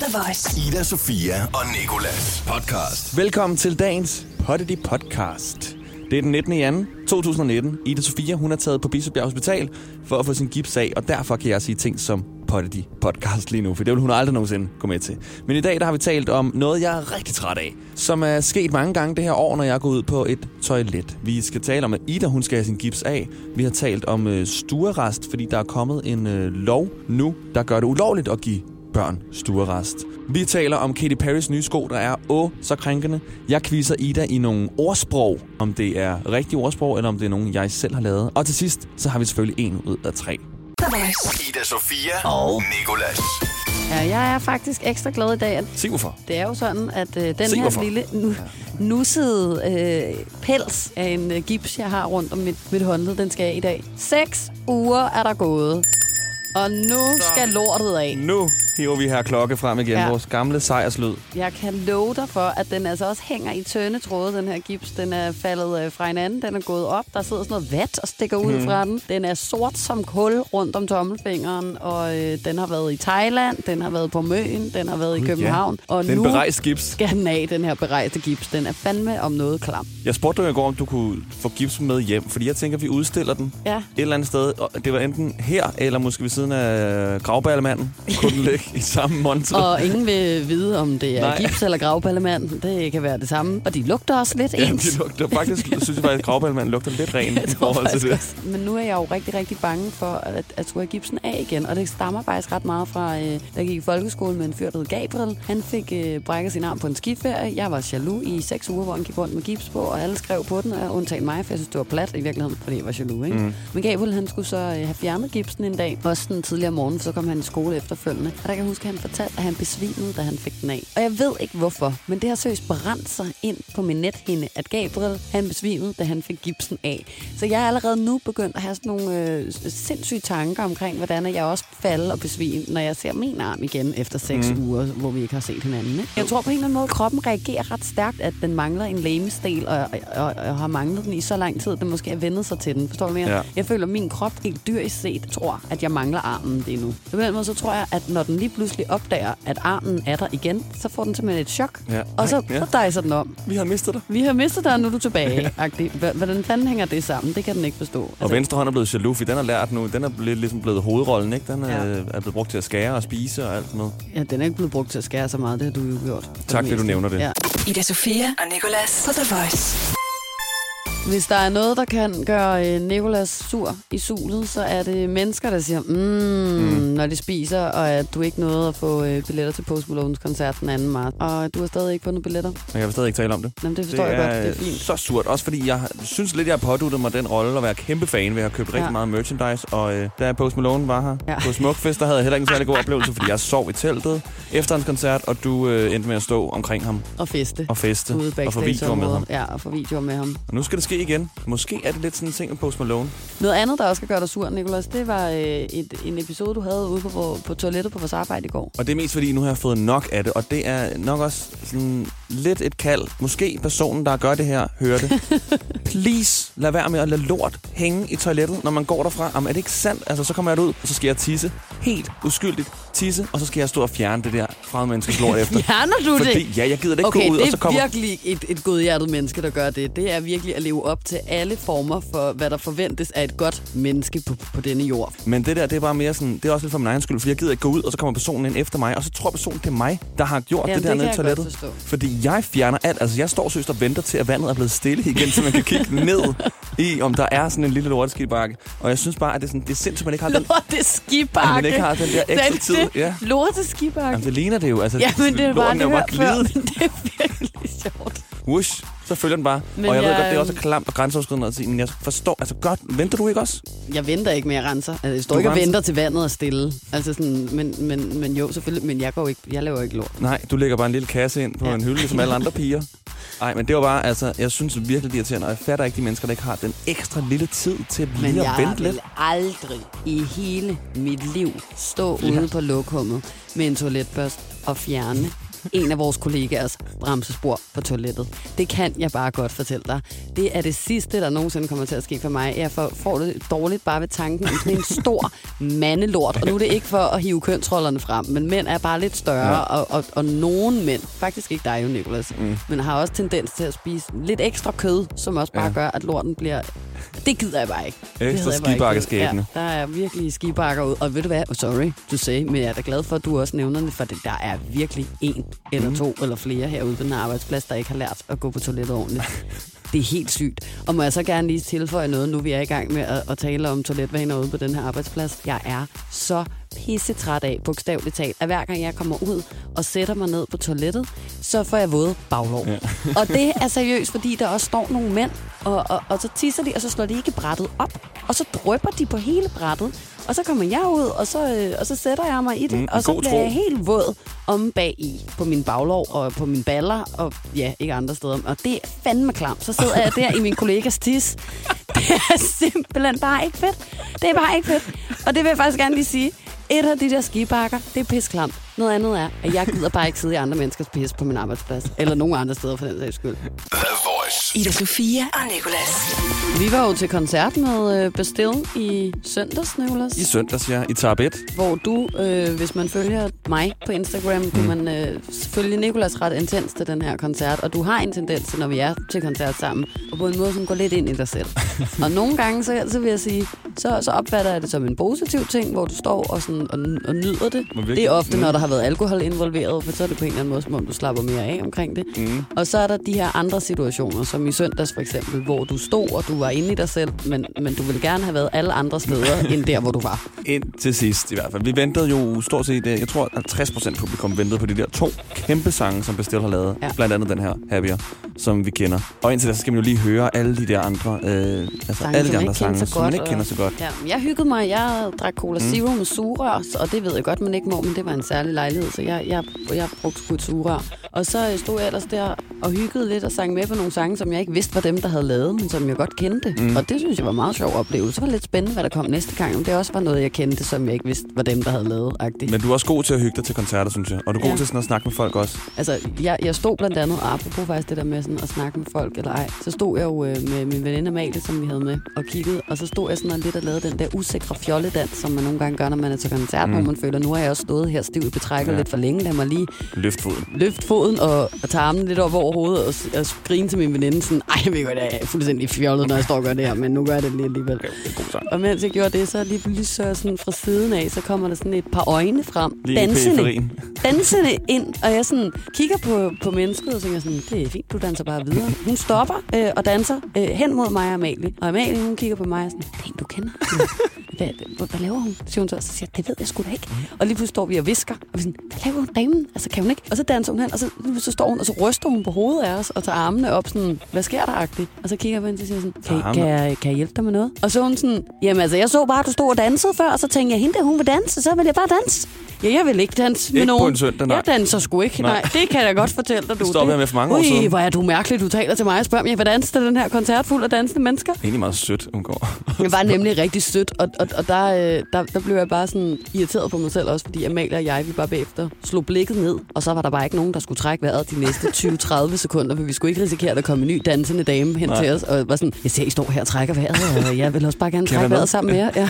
The Voice. Ida Sofia og Nikolas podcast. Velkommen til dagens Pottedy Podcast. Det er den 19. januar 2019. Ida Sofia, hun er taget på Bispebjerg Hospital for at få sin gips af, og derfor kan jeg sige ting som Pottedy Podcast lige nu, for det vil hun aldrig nogensinde gå med til. Men i dag der har vi talt om noget, jeg er rigtig træt af, som er sket mange gange det her år, når jeg går ud på et toilet. Vi skal tale om, at Ida hun skal have sin gips af. Vi har talt om øh, stuerest, fordi der er kommet en øh, lov nu, der gør det ulovligt at give børn stuerest. Vi taler om Katy Perrys nye sko, der er åh så krænkende. Jeg quizzer Ida i nogle ordsprog, om det er rigtige ordsprog, eller om det er nogen, jeg selv har lavet. Og til sidst, så har vi selvfølgelig en ud af tre. Ida Sofia og Nikolas. Ja, jeg er faktisk ekstra glad i dag. at Se hvorfor. Det er jo sådan, at øh, den Se her hvorfor. lille nu, nussede øh, pels af en øh, gips, jeg har rundt om mit, mit håndled, den skal jeg i dag. Seks uger er der gået. Og nu skal lortet af. Nu hiver vi her klokke frem igen, Ja. ja. vores gamle sejrslyd. Jeg kan love dig for, at den altså også hænger i tønde tråde, den her gips. Den er faldet øh, fra hinanden, den er gået op. Der sidder sådan noget vat og stikker ud Mhm. fra den. Den er sort som kul rundt om tommelfingeren, og øh, den har været i Thailand, den har været på Møn, den har været i ja. København. Og Det er en nu berejst gips. skal den af, den her berejste gips. Den er fandme om noget klam. Jeg spurgte dig i går, om du kunne få gipsen med hjem, fordi jeg tænker, at vi udstiller den Ja. et eller andet sted. Og det var enten her, eller måske ved siden af gravballemanden. Kunne den ligge i samme montre. Og ingen vil vide, om det er Nej. gips eller gravballemanden. Det kan være det samme. Og de lugter også lidt Ja, ens. de lugter faktisk, jeg synes jeg faktisk, at gravballemanden lugter lidt ren i forhold til det. også. Men nu er jeg jo rigtig, rigtig bange for, at, at skulle have gipsen af igen. Og det stammer faktisk ret meget fra, øh, da jeg gik i folkeskole med en fyr, der hed Gabriel. Han fik øh, brækket sin arm på en skiferie. Jeg var jaloux i seks uger, hvor han gik rundt med gips på, og alle skrev på den, og undtagen mig, for jeg synes, det var plat i virkeligheden, fordi jeg var jaloux. Ikke? Mm. Men Gabriel, han skulle så øh, have fjernet gipsen en dag, også den tidligere om morgenen, så kom han i skole efterfølgende. Og der kan jeg huske, at han fortalte, at han besvimede, da han fik den af. Og jeg ved ikke hvorfor, men det har seriøst brændt sig ind på min nethinde, at Gabriel, han besvimede, da han fik gipsen af. Så jeg er allerede nu begyndt at have sådan nogle øh, sindssyge tanker omkring, hvordan jeg også falder og besvime, når jeg ser min arm igen efter seks mm. uger, hvor vi ikke har set hinanden. Ikke? Jeg tror på en eller anden måde, at kroppen reagerer ret stærkt, at den mangler en lemestel, og, og, og, og har manglet den i så lang tid, at den måske har vendet sig til den. Forstår du mere? Ja. Jeg føler, at min krop helt dyrisk set tror, at jeg mangler armen lige nu. Så på den måde, så tror jeg, at når den lige pludselig opdager, at armen er der igen, så får den simpelthen et chok. Ja. Og så, Ja. så dejser den om. Vi har mistet dig. Vi har mistet dig, og nu er du tilbage. Hva- Hvordan fanden hænger det sammen? Det kan den ikke forstå. Altså, Og venstre hånd er blevet jaloux, den har lært nu. Den er lidt ligesom blevet hovedrollen, ikke? Den er, Ja. er blevet brugt til at skære og spise og alt sådan noget. Ja, den er ikke blevet brugt til at skære så meget. Det har du jo gjort. Tak, fordi du nævner det. Ja. Ida Sofia og Nikolas på The Voice. Hvis der er noget, der kan gøre øh, Nikolas sur i sulet, så er det mennesker, der siger, mm, mm. når de spiser, og at du ikke nåede at få øh, billetter til Post Malones koncert den 2. marts. Og du har stadig ikke fundet billetter. Men jeg vil stadig ikke tale om det. Jamen, det forstår det jeg godt. Det er fint. så surt. Også fordi jeg synes lidt, jeg har påduttet mig den rolle at være kæmpe fan ved at have købt Ja. rigtig meget merchandise. Og øh, da Post Malone var her Ja. på Smukfest, der havde jeg heller ikke en særlig god oplevelse, fordi jeg sov i teltet efter hans koncert, og du øh, endte med at stå omkring ham Og feste. og feste Ude og få videoer med ham. Ja, og få videoer med ham. Og nu skal det ske igen. Måske er det lidt sådan en ting med Post Malone. Noget andet, der også skal gøre dig sur, Nikolas, det var øh, et, en episode, du havde ude på, på toilettet på vores arbejde i går. Og det er mest fordi, nu har jeg fået nok af det, og det er nok også sådan lidt et kald. Måske personen, der gør det her, hører det. Please, lad være med at lade lort hænge i toilettet, når man går derfra. Jamen, er det ikke sandt? Altså, så kommer jeg ud, og så skal jeg tisse. Helt uskyldigt tisse, og så skal jeg stå og fjerne det der fremmede menneskes lort efter. Fjerner du Fordi, det? ja, jeg gider da ikke Okay, gå ud, det og så er kommer... virkelig et, et godhjertet menneske, der gør det. Det er virkelig at leve op til alle former for, hvad der forventes af et godt menneske på, på denne jord. Men det der, det er bare mere sådan, det er også lidt for min egen skyld, fordi jeg gider ikke gå ud, og så kommer personen ind efter mig, og så tror personen, det er mig, der har gjort Jamen, det der det nede i toilettet. Fordi jeg fjerner alt. Altså, jeg står søst og venter til, at vandet er blevet stille igen, så man kan kigge ned i, om der er sådan en lille lorteskibakke. Og jeg synes bare, at det er, sådan, det er sindssygt, man ikke har den, Lorte skibakke. at man ikke har den der ekstra tid. Ja. Lorte skibakke. Jamen, det ligner det jo. Altså, Ja, men det er bare, det hørt før, men det er virkelig sjovt. Whoosh, så følger den bare. Men og jeg, ved jeg- godt, det er også klamt og grænseoverskridende at sige, men jeg forstår, altså godt, venter du ikke også? Jeg venter ikke med at rense. Altså, jeg står Du ikke og renser? venter til vandet er stille. Altså sådan, men, men, men jo, selvfølgelig. Men jeg, går ikke, jeg laver ikke lort. Nej, du lægger bare en lille kasse ind på Ja. en hylde, ligesom alle andre piger. Nej, men det var bare, altså, jeg synes virkelig, det er irriterende, og jeg fatter ikke de mennesker, der ikke har den ekstra lille tid til at Men blive og jeg vente vil lidt. aldrig i hele mit liv stå Ja. ude på lokummet med en toiletbørst og fjerne en af vores kollegaers bremsespor på toilettet. Det kan jeg bare godt fortælle dig. Det er det sidste, der nogensinde kommer til at ske for mig. Jeg får, det dårligt bare ved tanken om sådan en stor mandelort. Og nu er det ikke for at hive kønsrollerne frem, men mænd er bare lidt større, ja. og, og, og nogle mænd, faktisk ikke dig jo, Nicolas, mm. men har også tendens til at spise lidt ekstra kød, som også bare ja. gør, at lorten bliver... Det gider jeg bare ikke. Ekstra skibakkeskæbne. Ja, der er virkelig skibakker ud. Og ved du hvad? Oh, sorry, du sagde, men jeg er da glad for, at du også nævner det, for det, der er virkelig en eller Mm. to eller flere herude på den arbejdsplads, der ikke har lært at gå på toilettet ordentligt. Det er helt sygt. Og må jeg så gerne lige tilføje noget, nu vi er i gang med at, at tale om toiletvaner ude på den her arbejdsplads. Jeg er så pissetræt af, bogstaveligt talt, at hver gang jeg kommer ud og sætter mig ned på toilettet, så får jeg våde baglov. Ja. og det er seriøst, fordi der også står nogle mænd, og, og, og så tisser de, og så slår de ikke brættet op. Og så drøber de på hele brættet. Og så kommer jeg ud, og så, øh, og så sætter jeg mig i det, Mm, og så bliver tro. jeg helt våd om bag i på min baglov og på mine baller, og ja, ikke andre steder. Og det er fandme klamt. Så sidder jeg der i min kollegas tis. Det er simpelthen bare ikke fedt. Det er bare ikke fedt. Og det vil jeg faktisk gerne lige sige. Et af de der skibakker, det er pisklamt. Noget andet er, at jeg gider bare ikke sidde i andre menneskers pis på min arbejdsplads. Eller nogen andre steder for den sags skyld. Ida Sofia og Nicolas. Vi var jo til koncert med øh, Bastille i søndags, Nicolas. I søndags, ja, i Tab 1. hvor du, øh, hvis man følger mig på Instagram, mm. kan man øh, følge Nikolas ret intens til den her koncert, og du har en tendens til, når vi er til koncert sammen, og på en måde, som går lidt ind i dig selv. og nogle gange, så, så vil jeg sige, så, så opfatter jeg det som en positiv ting, hvor du står og, sådan, og, og nyder det. Det er ofte, Mm. når der har været alkohol involveret, for så er det på en eller anden måde, som om du slapper mere af omkring det. Mm. Og så er der de her andre situationer, som i søndags for eksempel, hvor du stod, og du var inde i dig selv, men, men du ville gerne have været alle andre steder, end der, hvor du var. Ind til sidst i hvert fald. Vi ventede jo stort set, øh, jeg tror 50 procent publikum ventede på de der to kæmpe sange, som Bastille har lavet. Ja. Blandt andet den her, Happier, som vi kender. Og indtil da, så skal man jo lige høre alle de der andre, øh, altså Sange, alle de andre sange, som man ikke kender så godt. Ja, jeg hyggede mig. Jeg drak Cola Zero mm. med sugerør, og det ved jeg godt, man ikke må, men det var en særlig lejlighed, så jeg, jeg, jeg brugte sgu et sugerør. Og så øh, stod jeg ellers der og hyggede lidt og sang med på nogle sange, som jeg ikke vidste var dem, der havde lavet, men som jeg godt kendte. Mm. Og det synes jeg var en meget sjov oplevelse. Det var lidt spændende, hvad der kom næste gang, om det også var noget, jeg kendte, som jeg ikke vidste var dem, der havde lavet. -agtigt. Men du er også god til at hygge dig til koncerter, synes jeg. Og du er god Ja. til sådan at snakke med folk også. Altså, jeg, jeg stod blandt andet, og apropos faktisk det der med sådan at snakke med folk eller ej, så stod jeg jo øh, med min veninde Amalie, som vi havde med, og kiggede, og så stod jeg sådan og lidt og lavede den der usikre fjolledans, som man nogle gange gør, når man er til koncert, mm. hvor man føler, nu har jeg også stået her stiv i betrækket Ja. lidt for længe, lad mig lige Løft foden. løfte foden og, og tage armen lidt op over hovedet og, og grine til min veninde sådan, ej, ved du hvad, det er fuldstændig fjollet, når jeg står og gør det her, men nu gør jeg det lige alligevel. Okay, det er en god sang. Og mens jeg gjorde det, så lige pludselig så sådan fra siden af, så kommer der sådan et par øjne frem, Lige dansende, dansende ind, og jeg sådan kigger på, på mennesket og tænker sådan, det er fint, du danser bare videre. Hun stopper øh, og danser øh, hen mod mig og Amalie, og Amalie hun kigger på mig og sådan, det er en, du kender. Hvad, hvad, hvad, laver hun? Siger hun så, så siger jeg, det ved jeg sgu da ikke. Og lige pludselig står vi og visker, og vi sådan, hvad laver hun damen? Altså, kan hun ikke? Og så danser hun hen, og så, så står hun, og så ryster hun på hovedet af os, og tager armene op sådan, hvad sker der agtigt? Og så kigger jeg på hende, og siger sådan, kan, kan, jeg, kan jeg hjælpe dig med noget? Og så hun sådan, jamen altså, jeg så bare, at du stod og dansede før, og så tænkte jeg, hende der, hun vil danse, så vil jeg bare danse. Ja, jeg vil ikke danse med Ikke på nogen. en søndag, nej. Jeg danser sgu ikke. Nej. Nej. det kan jeg da godt fortælle dig, du. stoppede jeg med for mange år Ui, siden. hvor er du mærkelig, du taler til mig og spørger, vil danse til den her koncert fuld af dansende mennesker. Egentlig meget sødt, hun går. Det var nemlig rigtig sødt, og, og, og der, øh, der, der blev jeg bare sådan irriteret på mig selv også, fordi Amalie og jeg, vi bare bagefter slog blikket ned, og så var der bare ikke nogen, der skulle trække vejret de næste 20-30 sekunder, for vi skulle ikke risikere, at der kom en ny dansende dame hen Nej. til os, og var sådan, jeg ser, I står her og trækker vejret, og jeg vil også bare gerne trække vejret sammen med jer. Ja.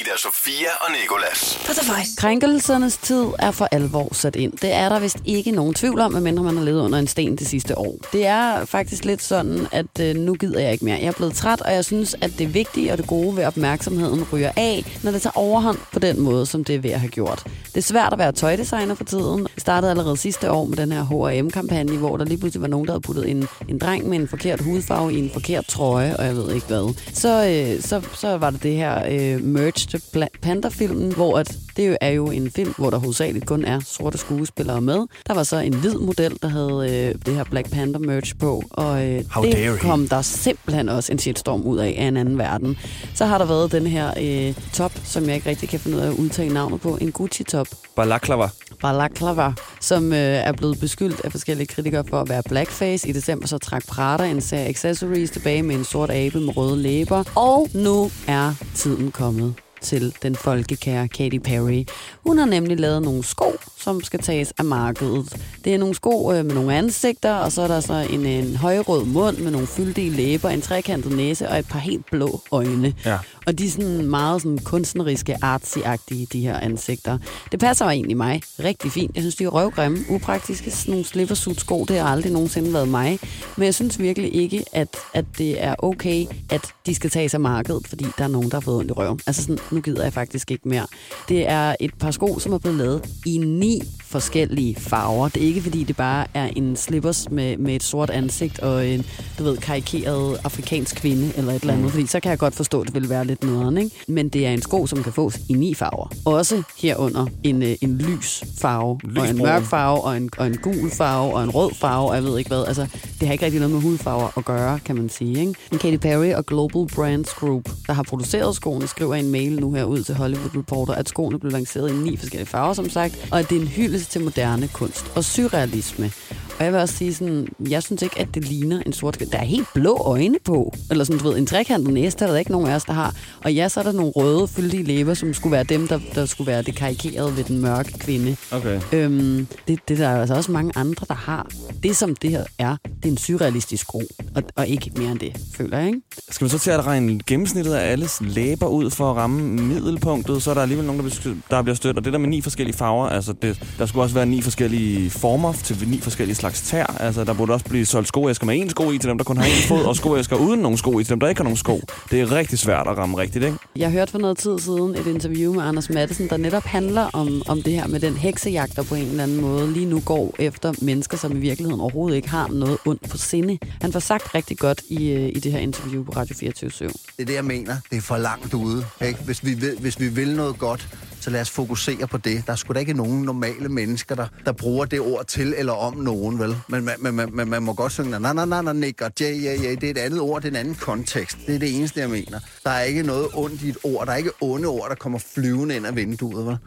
Ida Sofia og Nicolas. På The Voice. Krænkelsernes tid er for alvor sat ind. Det er der vist ikke nogen tvivl om, medmindre man har levet under en sten det sidste år. Det er faktisk lidt sådan, at øh, nu gider jeg ikke mere. Jeg er blevet træt, og jeg synes, at det vigtige og det gode ved opmærksomheden ryger af, når det tager overhånd på den måde, som det er ved at have gjort. Det er svært at være tøjdesigner for tiden. Det startede allerede sidste år med den her H&M-kampagne, hvor der lige pludselig var nogen, der havde puttet en, en dreng med en forkert hudfarve i en forkert trøje, og jeg ved ikke hvad. Så, øh, så, så var det det her øh, merch Black Panther-filmen, hvor at det jo er jo en film, hvor der hovedsageligt kun er sorte skuespillere med. Der var så en hvid model, der havde øh, det her Black Panther merch på, og øh, How det kom der simpelthen også en shitstorm ud af af en anden verden. Så har der været den her øh, top, som jeg ikke rigtig kan finde ud af at udtale navnet på, en Gucci-top, Balaklava. Balaklava, som øh, er blevet beskyldt af forskellige kritikere for at være blackface. I december så trak Prada en serie accessories tilbage med en sort abe med røde læber. Og nu er tiden kommet til den folkekære Katy Perry. Hun har nemlig lavet nogle sko, som skal tages af markedet. Det er nogle sko øh, med nogle ansigter, og så er der så en, en højrød mund med nogle fyldige læber, en trekantet næse og et par helt blå øjne. Ja. Og de er sådan meget sådan kunstneriske, artsy-agtige, de her ansigter. Det passer jo egentlig mig rigtig fint. Jeg synes, de er røvgrimme, upraktiske. Sådan nogle slippersuit sko, det har aldrig nogensinde været mig. Men jeg synes virkelig ikke, at, at det er okay, at de skal tages af markedet, fordi der er nogen, der har fået ondt i røven. Altså sådan, nu gider jeg faktisk ikke mere. Det er et par sko, som er blevet lavet i ni forskellige farver. Det er ikke, fordi det bare er en slippers med, med et sort ansigt og en, du ved, karikeret afrikansk kvinde eller et eller andet, fordi så kan jeg godt forstå, at det vil være lidt nederen, ikke? Men det er en sko, som kan fås i ni farver. Også herunder en, øh, en lys farve, Lys og en mørk farve, og en, og en gul farve, og en rød farve, og jeg ved ikke hvad. Altså, det har ikke rigtig noget med hudfarver at gøre, kan man sige, ikke? Men Katy Perry og Global Brands Group, der har produceret skoene, skriver en mail nu her ud til Hollywood Reporter, at skoene blev lanceret i ni forskellige farver, som sagt, og at det er en hyldest til moderne kunst og surrealisme. Og jeg vil også sige sådan, jeg synes ikke, at det ligner en sort Der er helt blå øjne på. Eller sådan, du ved, en trekantet næse, der er der ikke nogen af os, der har. Og ja, så er der nogle røde, fyldige læber, som skulle være dem, der, der skulle være det karikerede ved den mørke kvinde. Okay. Øhm, det, det der er altså også mange andre, der har. Det, som det her er, det er en surrealistisk sko. Og, og ikke mere end det, føler jeg, ikke? Skal man så til at regne gennemsnittet af alles læber ud for at ramme middelpunktet, så er der alligevel nogen, der bliver, der bliver stødt. Og det der med ni forskellige farver, altså det, der skulle også være ni forskellige former til ni forskellige slags tær. Altså der burde også blive solgt skoæsker med én sko i til dem, der kun har én fod, og skoæsker uden nogen sko i til dem, der ikke har nogen sko. Det er rigtig svært at ramme rigtigt, ikke? Jeg hørte for noget tid siden et interview med Anders Madsen, der netop handler om, om det her med den heksejagt, der på en eller anden måde lige nu går efter mennesker, som i virkeligheden overhovedet ikke har noget ondt på sinde. Han får sagt rigtig godt i, øh, i det her interview på Radio 24 Det er det, jeg mener. Det er for langt ude. Ikke? Hvis, vi vil, hvis vi vil noget godt, så lad os fokusere på det. Der er sgu da ikke nogen normale mennesker, der, der bruger det ord til eller om nogen, vel? Men man, man, man, man, man må godt synge, nej, nej, nej, nej, nej, og ja, ja, ja, det er et andet ord, det er en anden kontekst. Det er det eneste, jeg mener. Der er ikke noget ondt i et ord. Der er ikke onde ord, der kommer flyvende ind af vinduet, vel?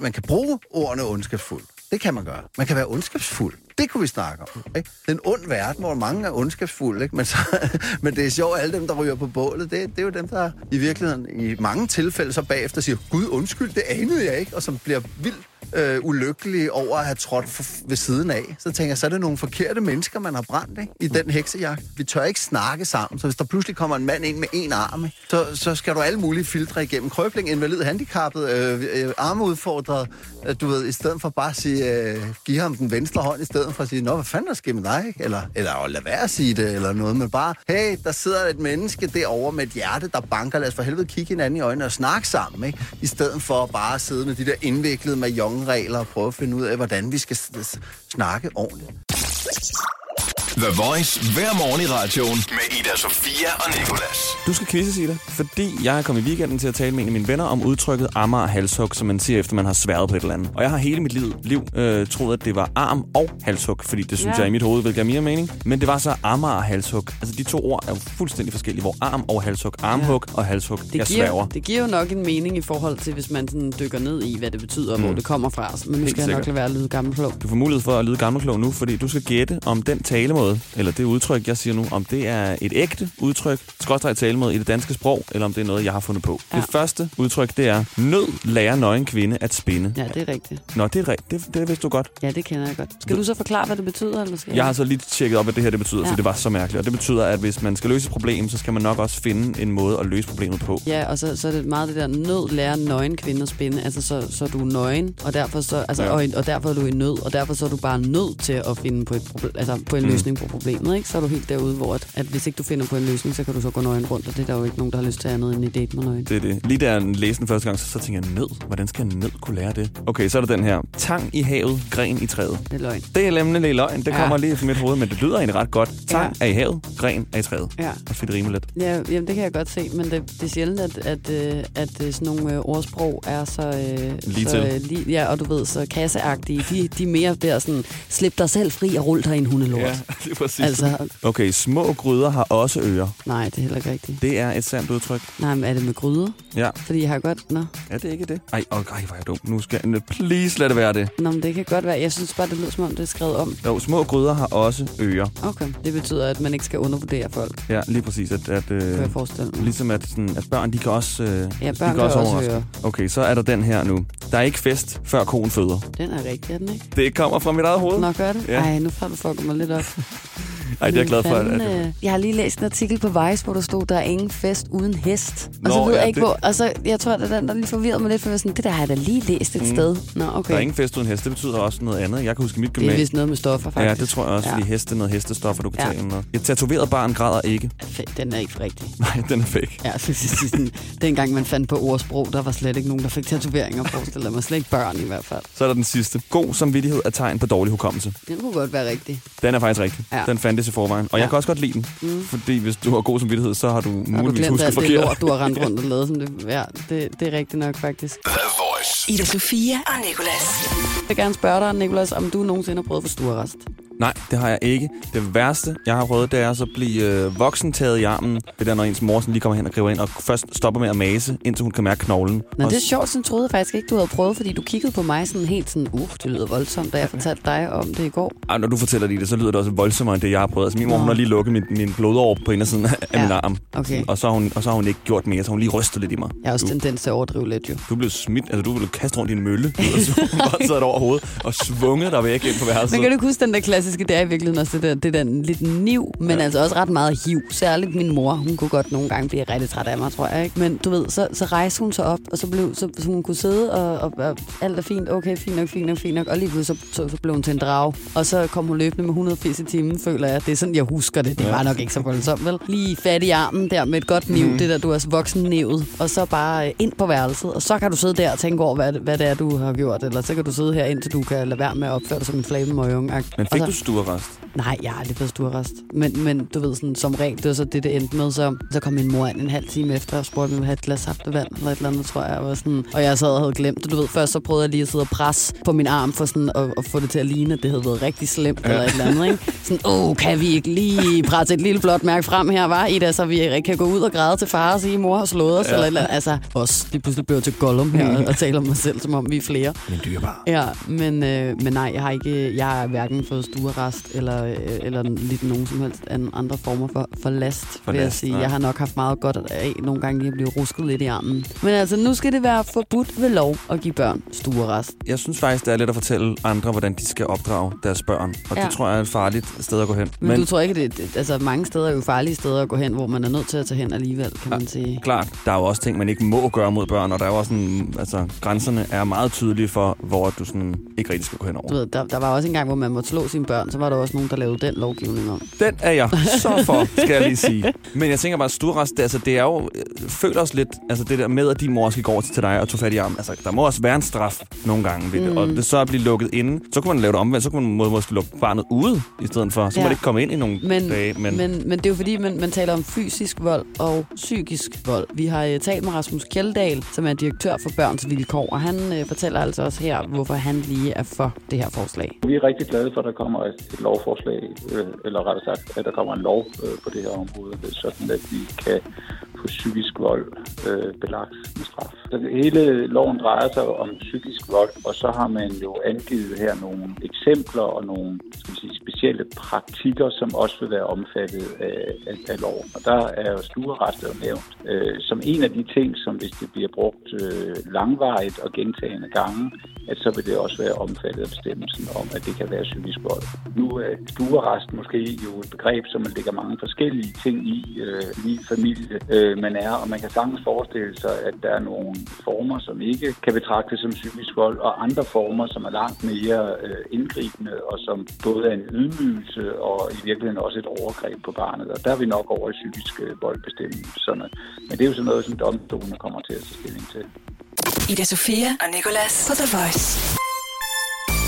Man kan bruge ordene ondskabsfuldt. Det kan man gøre. Man kan være ondskabsfuld. Det kunne vi snakke om. Ikke? Den ond verden, hvor mange er ondskabsfulde. Ikke? Men, så, men det er sjovt, alle dem, der ryger på bålet, det, det er jo dem, der i virkeligheden i mange tilfælde så bagefter siger, Gud undskyld, det anede jeg ikke, og som bliver vildt øh, ulykkelige over at have trådt for, ved siden af. Så tænker jeg, så er det nogle forkerte mennesker, man har brændt ikke? i den heksejagt. Vi tør ikke snakke sammen, så hvis der pludselig kommer en mand ind med en arm, ikke? så, så skal du alle mulige filtre igennem. Krøbling, invalid, handicappet, øh, øh, armeudfordret, øh, du ved, i stedet for bare at sige, øh, give ham den venstre hånd, i stedet for at sige, nå, hvad fanden der sker med dig, ikke? Eller, eller lad være at sige det, eller noget, men bare, hey, der sidder et menneske derovre med et hjerte, der banker, lad os for helvede kigge hinanden i øjnene og snakke sammen, ikke? I stedet for bare at sidde med de der indviklede regler og prøve at finde ud af, hvordan vi skal snakke ordentligt. The Voice hver morgen i radioen med Ida Sofia og Nicolas. Du skal quizze, Ida, fordi jeg er kommet i weekenden til at tale med en af mine venner om udtrykket Amager halshug, som man siger efter man har sværet på et eller andet. Og jeg har hele mit liv, liv øh, troet, at det var arm og halshug, fordi det synes Ja. jeg i mit hoved vil give mere mening. Men det var så Amager halshug. Altså de to ord er jo fuldstændig forskellige, hvor arm og halshug, armhug og halshug, Det jeg giver, sværger. det giver jo nok en mening i forhold til, hvis man sådan dykker ned i, hvad det betyder, og hvor det kommer fra. Men nu skal jeg nok lade være at lyde gammel klog. Du får mulighed for at lyde gammelklog nu, fordi du skal gætte om den talemåde, eller det udtryk, jeg siger nu, om det er et ægte udtryk, skråstrej talemåde i det danske sprog, eller om det er noget, jeg har fundet på. Ja. Det første udtryk, det er, nød lærer nøgen kvinde at spinde. Ja, det er rigtigt. Nå, det er rigtigt. Det, det vidste du godt. Ja, det kender jeg godt. Skal du så forklare, hvad det betyder? Eller skal Jeg har så lige tjekket op, hvad det her det betyder, ja. For det var så mærkeligt. Og det betyder, at hvis man skal løse et problem, så skal man nok også finde en måde at løse problemet på. Ja, og så, så er det meget det der nød lærer nøgen kvinde at spinde. Altså, så, så er du nøgen, og derfor, så, altså, Ja. og, og derfor er du i nød, og derfor så er du bare nødt til at finde på, et altså, på en Mm. mm. Løsning på problemet. Ikke? Så er du helt derude, hvor at, at hvis ikke du finder på en løsning, så kan du så gå nøgen rundt, og det er der jo ikke nogen, der har lyst til andet end i date med nøgen. Det er det. Lige da jeg læste den første gang, så, så tænkte jeg, nød? Hvordan skal en nød kunne lære det? Okay, så er der den her. Tang i havet, gren i træet. Det er løgn. Det er nemlig løgn. Det Ja. kommer lige fra mit hoved, men det lyder egentlig ret godt. Tang Ja. er i havet, gren er i træet. Ja. Og fedt rimer lidt. Ja, jamen, det kan jeg godt se, men det, det er sjældent, at, at, øh, at øh, sådan nogle øh, ordsprog er så... Øh, Lige så, til. øh, lige, ja, og du ved, så kasseagtige. De, de er mere der sådan, slip dig selv fri og rul dig i en hundelort. Ja. Det er præcis. Altså, Okay, små gryder har også ører. nej, det er heller ikke rigtigt. Det er et sandt udtryk. Nej, men er det med gryder? Ja. Fordi jeg har godt... Nå, Er det ikke det? Ej, okay, hvor er jeg dum. Nu skal jeg... Please lad det være det. Nå men det kan godt være. Jeg synes bare, det lyder som om, det er skrevet om. Jo, små gryder har også ører. Okay. Det betyder, at man ikke skal undervurdere folk, Ja, lige præcis. At, at, kan øh, jeg forestille mig. ligesom at, sådan, at børn, de kan også... Øh, Ja, de børn kan også overraske. høre. Okay, så er der den her nu. Der er ikke fest, før konen føder. Den er rigtig, er den ikke? Det kommer fra mit eget hoved. Nå, gør det? Ja. Ej, nu får du mig lidt op. Ej, det er jeg glad for. At, Fanden, at, øh, jeg har lige læst en artikel på Vice, hvor der stod, der er ingen fest uden hest. Og Nå, så ved ja, jeg ikke, det- hvor... Altså, jeg tror, det er den, der lige forvirrede mig lidt, for jeg sådan, det der har jeg da lige læst et Mm. sted. Nå, okay. Der er ingen fest uden hest. Det betyder også noget andet. Jeg kan huske mit det er gymnasium. vist noget med stoffer, faktisk. Ja, det tror jeg også, Ja. fordi heste er noget hestestoffer, du kan Ja. tage ind med. Et tatoveret barn græder ikke. Den er ikke rigtig. Nej, den er fake. Ja, så sådan, dengang man fandt på ordsprog, der var slet ikke nogen, der fik tatoveringer, forestiller mig. Slet ikke børn i hvert fald. Så er der den sidste. God samvittighed er tegn på dårlig hukommelse. Den kunne godt være rigtig. Den er faktisk rigtig. Ja. Den fandtes i forvejen. Og Ja. jeg kan også godt lide den. Mm. Fordi hvis du har god samvittighed, så har du Har du muligvis glemt husket alt det forkert. lort, du har rendt rundt og lavet? Som det, ja, det, det er rigtigt nok, faktisk. Voice. Ida Sofia og Nicolas. Jeg vil gerne spørge dig, Nicolas, om du nogensinde har prøvet for stuerrest. Nej, det har jeg ikke. Det værste, jeg har prøvet, det er så at blive øh, voksen taget i armen. Det der, når ens mor sådan lige kommer hen og griber ind, og først stopper med at mase, indtil hun kan mærke knoglen. Nå, Og det er sjovt, sådan troede jeg faktisk ikke, du havde prøvet, fordi du kiggede på mig sådan helt sådan, uh, det lyder voldsomt, da jeg fortalte dig om det i går. Ej, når du fortæller lige det, så lyder det også voldsommere, end det, jeg har prøvet. Altså, min mor, Nå. hun har lige lukket min, min blodår på indersiden af Ja, min arm. okay. Og så, har hun, og så har hun ikke gjort mere, så hun lige rystet lidt i mig. Jeg har også du, tendens til at overdrive lidt, jo. du blev smidt, altså du blev kastet rundt i en mølle, og så over hovedet og svunget dig væk ind på værelset. Men kan du huske den der klassiske, det er i virkeligheden også det der, det der lidt niv, men Ja. altså også ret meget hiv. Særligt min mor, hun kunne godt nogle gange blive rigtig træt af mig, tror jeg. Ikke? Men du ved, så, så rejste hun sig op, og så blev så, så hun kunne sidde, og, og, og, alt er fint, okay, fint nok, fint nok, fint nok. Og lige pludselig så, så, så blev hun til en drag, og så kom hun løbende med 180 i timen, føler jeg. Det er sådan, jeg husker det. Det Ja. var nok ikke så voldsomt, vel? Lige fat i armen der med et godt niv, mm. det der, du er voksen nævet, og så bare ind på værelset, og så kan du sidde der og tænke over, hvad, hvad det er, du har gjort, eller så kan du sidde her, indtil du kan lade være med at opføre dig som en flammemøgung. Men fik du stuerrest? Nej, jeg har aldrig fået stuerrest. Men, men du ved, sådan, som regel, det var så det, det endte med. Så, så kom min mor ind en halv time efter og spurgte, om jeg ville have et glas saftevand eller et eller andet, tror jeg. Og, sådan, og jeg sad og havde glemt det. Du ved, først så prøvede jeg lige at sidde og presse på min arm for sådan at, at få det til at ligne, at det havde været rigtig slemt ja. eller et eller andet. Ikke? Sådan, åh, kan vi ikke lige presse et lille blåt mærke frem her, var Ida, så vi kan gå ud og græde til far og sige, mor har slået os, ja. eller eller. Altså, også lige pludselig blev jeg til Gollum her og, og taler om mig selv, som om vi er flere. Men dyrebar. Ja, men, øh, men nej, jeg har ikke, jeg har hverken fået stuerrest eller, øh, eller lidt nogen som helst anden, andre former for, for last, for vil jeg last, sige. nej. Jeg har nok haft meget godt af nogle gange lige at blive rusket lidt i armen. Men altså, nu skal det være forbudt ved lov at give børn stuerest. Jeg synes faktisk, det er lidt at fortælle andre, hvordan de skal opdrage deres børn. Og Ja. det tror jeg er et farligt sted at gå hen. Men, men du tror ikke, det, det altså mange steder er jo farlige steder at gå hen, hvor man er nødt til at tage hen alligevel, kan man sige. Klart, der er jo også ting, man ikke må gøre mod børn, og der er jo også sådan, altså, grænserne er meget tydelige for, hvor du sådan ikke rigtig skal gå hen over. Du ved, der, der var også en gang, hvor man måtte slå sine børn, så var der også nogen, der lavede den lovgivning om. Den er jeg så for, skal jeg lige sige. Men jeg tænker bare, stuerest, det, altså, det er jo, øh, føler os lidt, altså det der med, at din mor skal gå over til dig og tage fat i armen. Altså, der må også være en straf nogle gange ved det. Mm. Og det så at blive lukket inde, så kunne man lave det omvendt, så kunne man må, måske lukke barnet ude i stedet for. Så ja. må det ikke komme ind i nogle Men, dage. men... Men, men det er jo fordi, man, man taler om fysisk vold og psykisk vold. Vi har uh, talt med Rasmus Kjeldahl, som er direktør for Børns Vilkår, og han uh, fortæller altså også her, hvorfor han lige er for det her forslag. Vi er rigtig glade for, at der kommer et, et lovforslag, øh, eller rettere sagt, at der kommer en lov øh, på det her område, sådan at vi kan få psykisk vold øh, belagt med straf. Så hele loven drejer sig om psykisk vold, og så har man jo angivet her nogle eksempler og nogle skal man sige, specielle praktikker, som også vil være omfattet af, af, af loven. Og der er jo stuerest nævnt øh, som en af de ting, som hvis det bliver brugt øh, langvarigt og gentagende gange, at så vil det også være omfattet af bestemmelsen om, at det kan være psykisk vold. Nu er stuerest måske jo et begreb, som man lægger mange forskellige ting i, øh, lige familie øh, man er, og man kan sagtens forestille sig, at der er nogle former, som ikke kan betragtes som psykisk vold, og andre former, som er langt mere øh, indgribende, og som både er en ydmygelse og i virkeligheden også et overgreb på barnet. Og der er vi nok over i psykiske øh, voldbestemmelserne. Men det er jo sådan noget, som domstolene kommer til at tage stilling til. Ida Sofia og Nicolas på The Voice.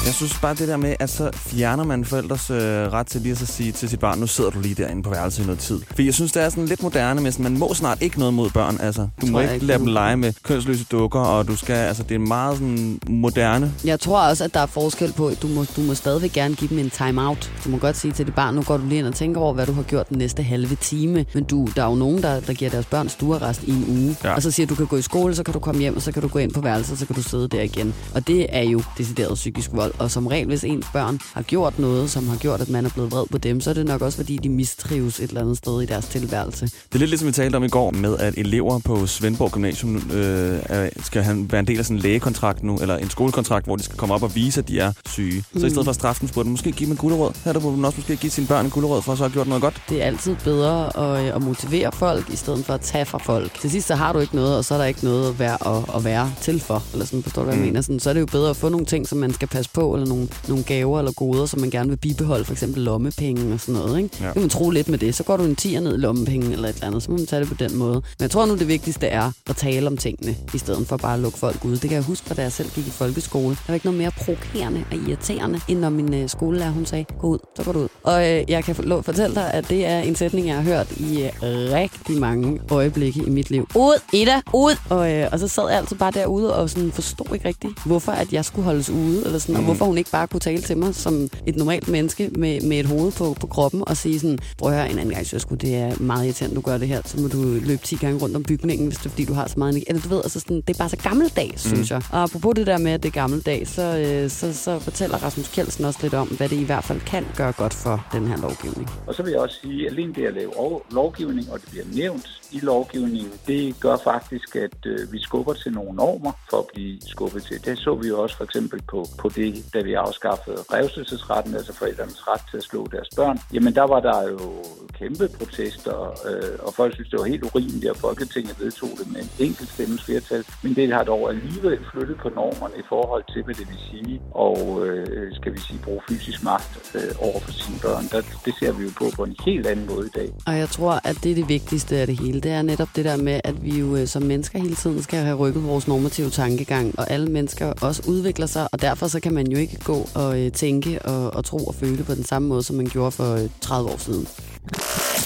Jeg synes bare det der med, at så fjerner man forældres øh, ret til lige at så sige til sit barn, nu sidder du lige derinde på værelset i noget tid. For jeg synes, det er sådan lidt moderne, men sådan, man må snart ikke noget mod børn. Altså, du må ikke, ikke, lade dem lege med kønsløse dukker, og du skal, altså, det er meget sådan moderne. Jeg tror også, at der er forskel på, at du må, du må stadigvæk gerne give dem en time-out. Du må godt sige til dit barn, nu går du lige ind og tænker over, hvad du har gjort den næste halve time. Men du, der er jo nogen, der, der giver deres børn stuerrest i en uge. Ja. Og så siger, at du kan gå i skole, så kan du komme hjem, og så kan du gå ind på værelset, så kan du sidde der igen. Og det er jo decideret psykisk vold. Og som regel, hvis ens børn har gjort noget, som har gjort, at man er blevet vred på dem, så er det nok også, fordi de mistrives et eller andet sted i deres tilværelse. Det er lidt ligesom vi talte om i går med, at elever på Svendborg Gymnasium øh, skal han være en del af sådan en lægekontrakt nu, eller en skolekontrakt, hvor de skal komme op og vise, at de er syge. Mm. Så i stedet for at straffe dem, burde man måske give dem en gulderød. Her der burde man også måske give sine børn en gulderød, for at så have gjort noget godt. Det er altid bedre at, at motivere folk, i stedet for at tage fra folk. Til sidst så har du ikke noget, og så er der ikke noget at være, at, at være til for. Eller sådan, forstår du, hvad jeg Mm. mener? Sådan, så er det jo bedre at få nogle ting, som man skal passe på, eller nogle, nogle gaver eller goder, som man gerne vil bibeholde, for eksempel lommepenge og sådan noget. Ikke? Ja. Kan man tro lidt med det. Så går du en tier ned i lommepenge eller et eller andet, så må man tage det på den måde. Men jeg tror nu, det vigtigste er at tale om tingene, i stedet for bare at lukke folk ud. Det kan jeg huske, fra da jeg selv gik i folkeskole. Der var ikke noget mere provokerende og irriterende, end når min øh, skolelærer hun sagde, gå ud, så går du ud. Og øh, jeg kan fortælle dig, at det er en sætning, jeg har hørt i øh, rigtig mange øjeblikke i mit liv. Ud, Ida, ud! Og, øh, og så sad jeg altid bare derude og sådan forstod ikke rigtigt, hvorfor at jeg skulle holdes ude, eller sådan, mm. og hvorfor hun ikke bare kunne tale til mig som et normalt menneske med, med et hoved på, på kroppen og sige sådan, prøv at høre en anden gang, så skulle det er meget irriterende, du gør det her, så må du løbe 10 gange rundt om bygningen, hvis det er, fordi du har så meget energi. Eller du ved, altså sådan, det er bare så gammeldags, mm. synes jeg. Og apropos det der med, at det er gammeldags, så, øh, så, så fortæller Rasmus Kjeldsen også lidt om, hvad det i hvert fald kan gøre godt for den her lovgivning. Og så vil jeg også sige, at alene det at lave ov- lovgivning, og det bliver nævnt i lovgivningen, det gør faktisk, at øh, vi skubber til nogle normer for at blive skubbet til. Det så vi jo også for eksempel på, på det, da vi afskaffede revselsesretten, altså forældrenes ret til at slå deres børn. Jamen der var der jo kæmpe protester, øh, og folk synes, det var helt urimeligt, at Folketinget vedtog det med en enkelt stemmes flertal. Men det har dog alligevel flyttet på normerne i forhold til, hvad det vil sige, og øh, skal vi sige, bruge fysisk magt øh, over for sine børn. Der, det ser vi jo på på en helt anden måde i dag. Og jeg tror, at det er det vigtigste af det hele. Det er netop det der med, at vi jo øh, som mennesker hele tiden skal have rykket vores normative tankegang, og alle mennesker også udvikler sig, og derfor så kan man jo ikke gå og øh, tænke og, og tro og føle på den samme måde, som man gjorde for øh, 30 år siden.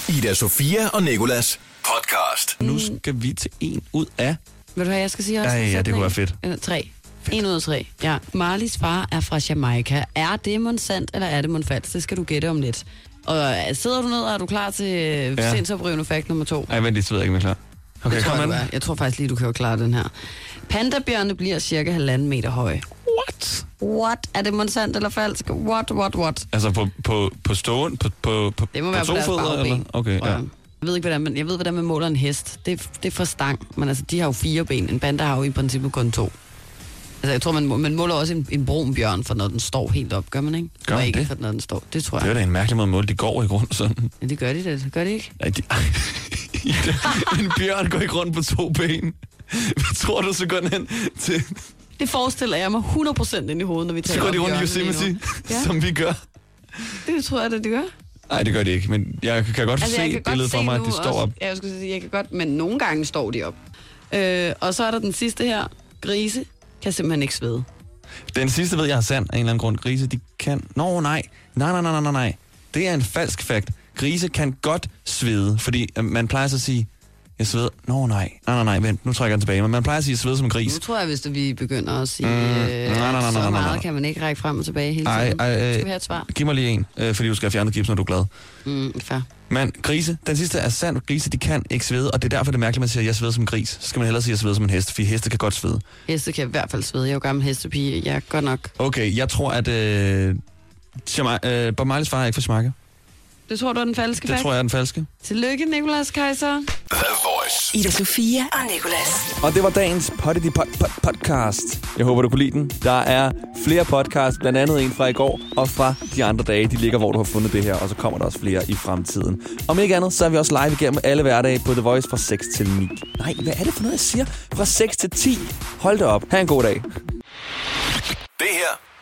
Ida Sofia og Nikolas podcast. Nu skal vi til en ud af... Vil du have, jeg skal sige også? Ja, ja, det kunne være fedt. Eller tre. En ud af tre. Ja. Marlies far er fra Jamaica. Er det Monsandt, eller er det Monfalsk? Det skal du gætte om lidt. Og øh, sidder du ned, og er du klar til øh, Ja. sindsoprivende fakt nummer to? Ej, vent lige, så ved jeg ikke, om jeg er klar. Okay, det tror jeg, du er. jeg tror faktisk lige, du kan jo klare den her. Pandabjørne bliver cirka halvanden meter høje. What? What? Er det Monsandt eller falsk? What, what, what? Altså på, på, på ståen? På, på, på, Det må på være på deres fødder, eller? Okay, ja. jeg. Jeg ved ikke, hvordan man, jeg ved, hvordan man måler en hest. Det, er- det er for stang. Men altså, de har jo fire ben. En panda har jo i princippet kun to. Altså, jeg tror, man, man måler også en, en brun bjørn, for når den står helt op. Gør man ikke? Gør man ikke det? for når den står. Det tror Det er jeg. da en mærkelig måde at måle. De går ikke rundt sådan. Ja, det gør de det. Gør de ikke? Ej, de, en bjørn går ikke rundt på to ben. Hvad tror du, så går den hen til... Det forestiller jeg mig 100% ind i hovedet, når vi Så taler går de om rundt i Yosemite. Ja. som vi gør. Det tror jeg, det, det gør. Nej, det gør de ikke, men jeg kan godt Altså, se jeg kan billedet for mig, at de står også, op. Ja, jeg skulle sige, jeg kan godt, men nogle gange står de op. Øh, og så er der den sidste her. Grise kan simpelthen ikke svede. Den sidste ved jeg er sand af en eller anden grund. Grise, de kan... Nå, nej. Nej, nej, nej, nej, nej. Det er en falsk fakt. Grise kan godt svede, fordi øh, man plejer så at sige, jeg sveder... Nå, nej. Nej, nej, nej, vent, nu trækker jeg den tilbage. Men man plejer at sige, jeg sveder som en gris. Nu tror jeg, hvis det, vi begynder at sige, Mm, nej, øh, nej, nej, nej, så nej, nej, meget nej. kan man ikke række frem og tilbage hele Ej, tiden. ej, øh, Skal vi have et svar? Giv mig lige en, øh, fordi du skal have fjernet gips, når du er glad. Mm, fair. Men grise, den sidste er sand. Grise, de kan ikke svede, og det er derfor, det er mærkeligt, at man siger, at jeg sveder som en gris. Så skal man hellere sige, at jeg sveder som en hest, fordi heste kan godt svede. Heste kan i hvert fald svede. Jeg er jo gammel hestepige. Jeg er godt nok. Okay, jeg tror, at øh, Jamai- øh, Bob Marleys far er ikke fra Jamaica. Det tror du er den falske Det fakt? tror jeg er den falske. Tillykke, Nicolas Kaiser. The Voice. Ida Sofia og Nicolas. Og det var dagens Potty pod, pod, podcast. Jeg håber, du kunne lide den. Der er flere podcasts, blandt andet en fra i går og fra de andre dage. De ligger, hvor du har fundet det her, og så kommer der også flere i fremtiden. Om ikke andet, så er vi også live igennem alle hverdage på The Voice fra 6 til 9. Nej, hvad er det for noget, jeg siger? Fra 6 til 10. Hold da op. Ha' en god dag. Det her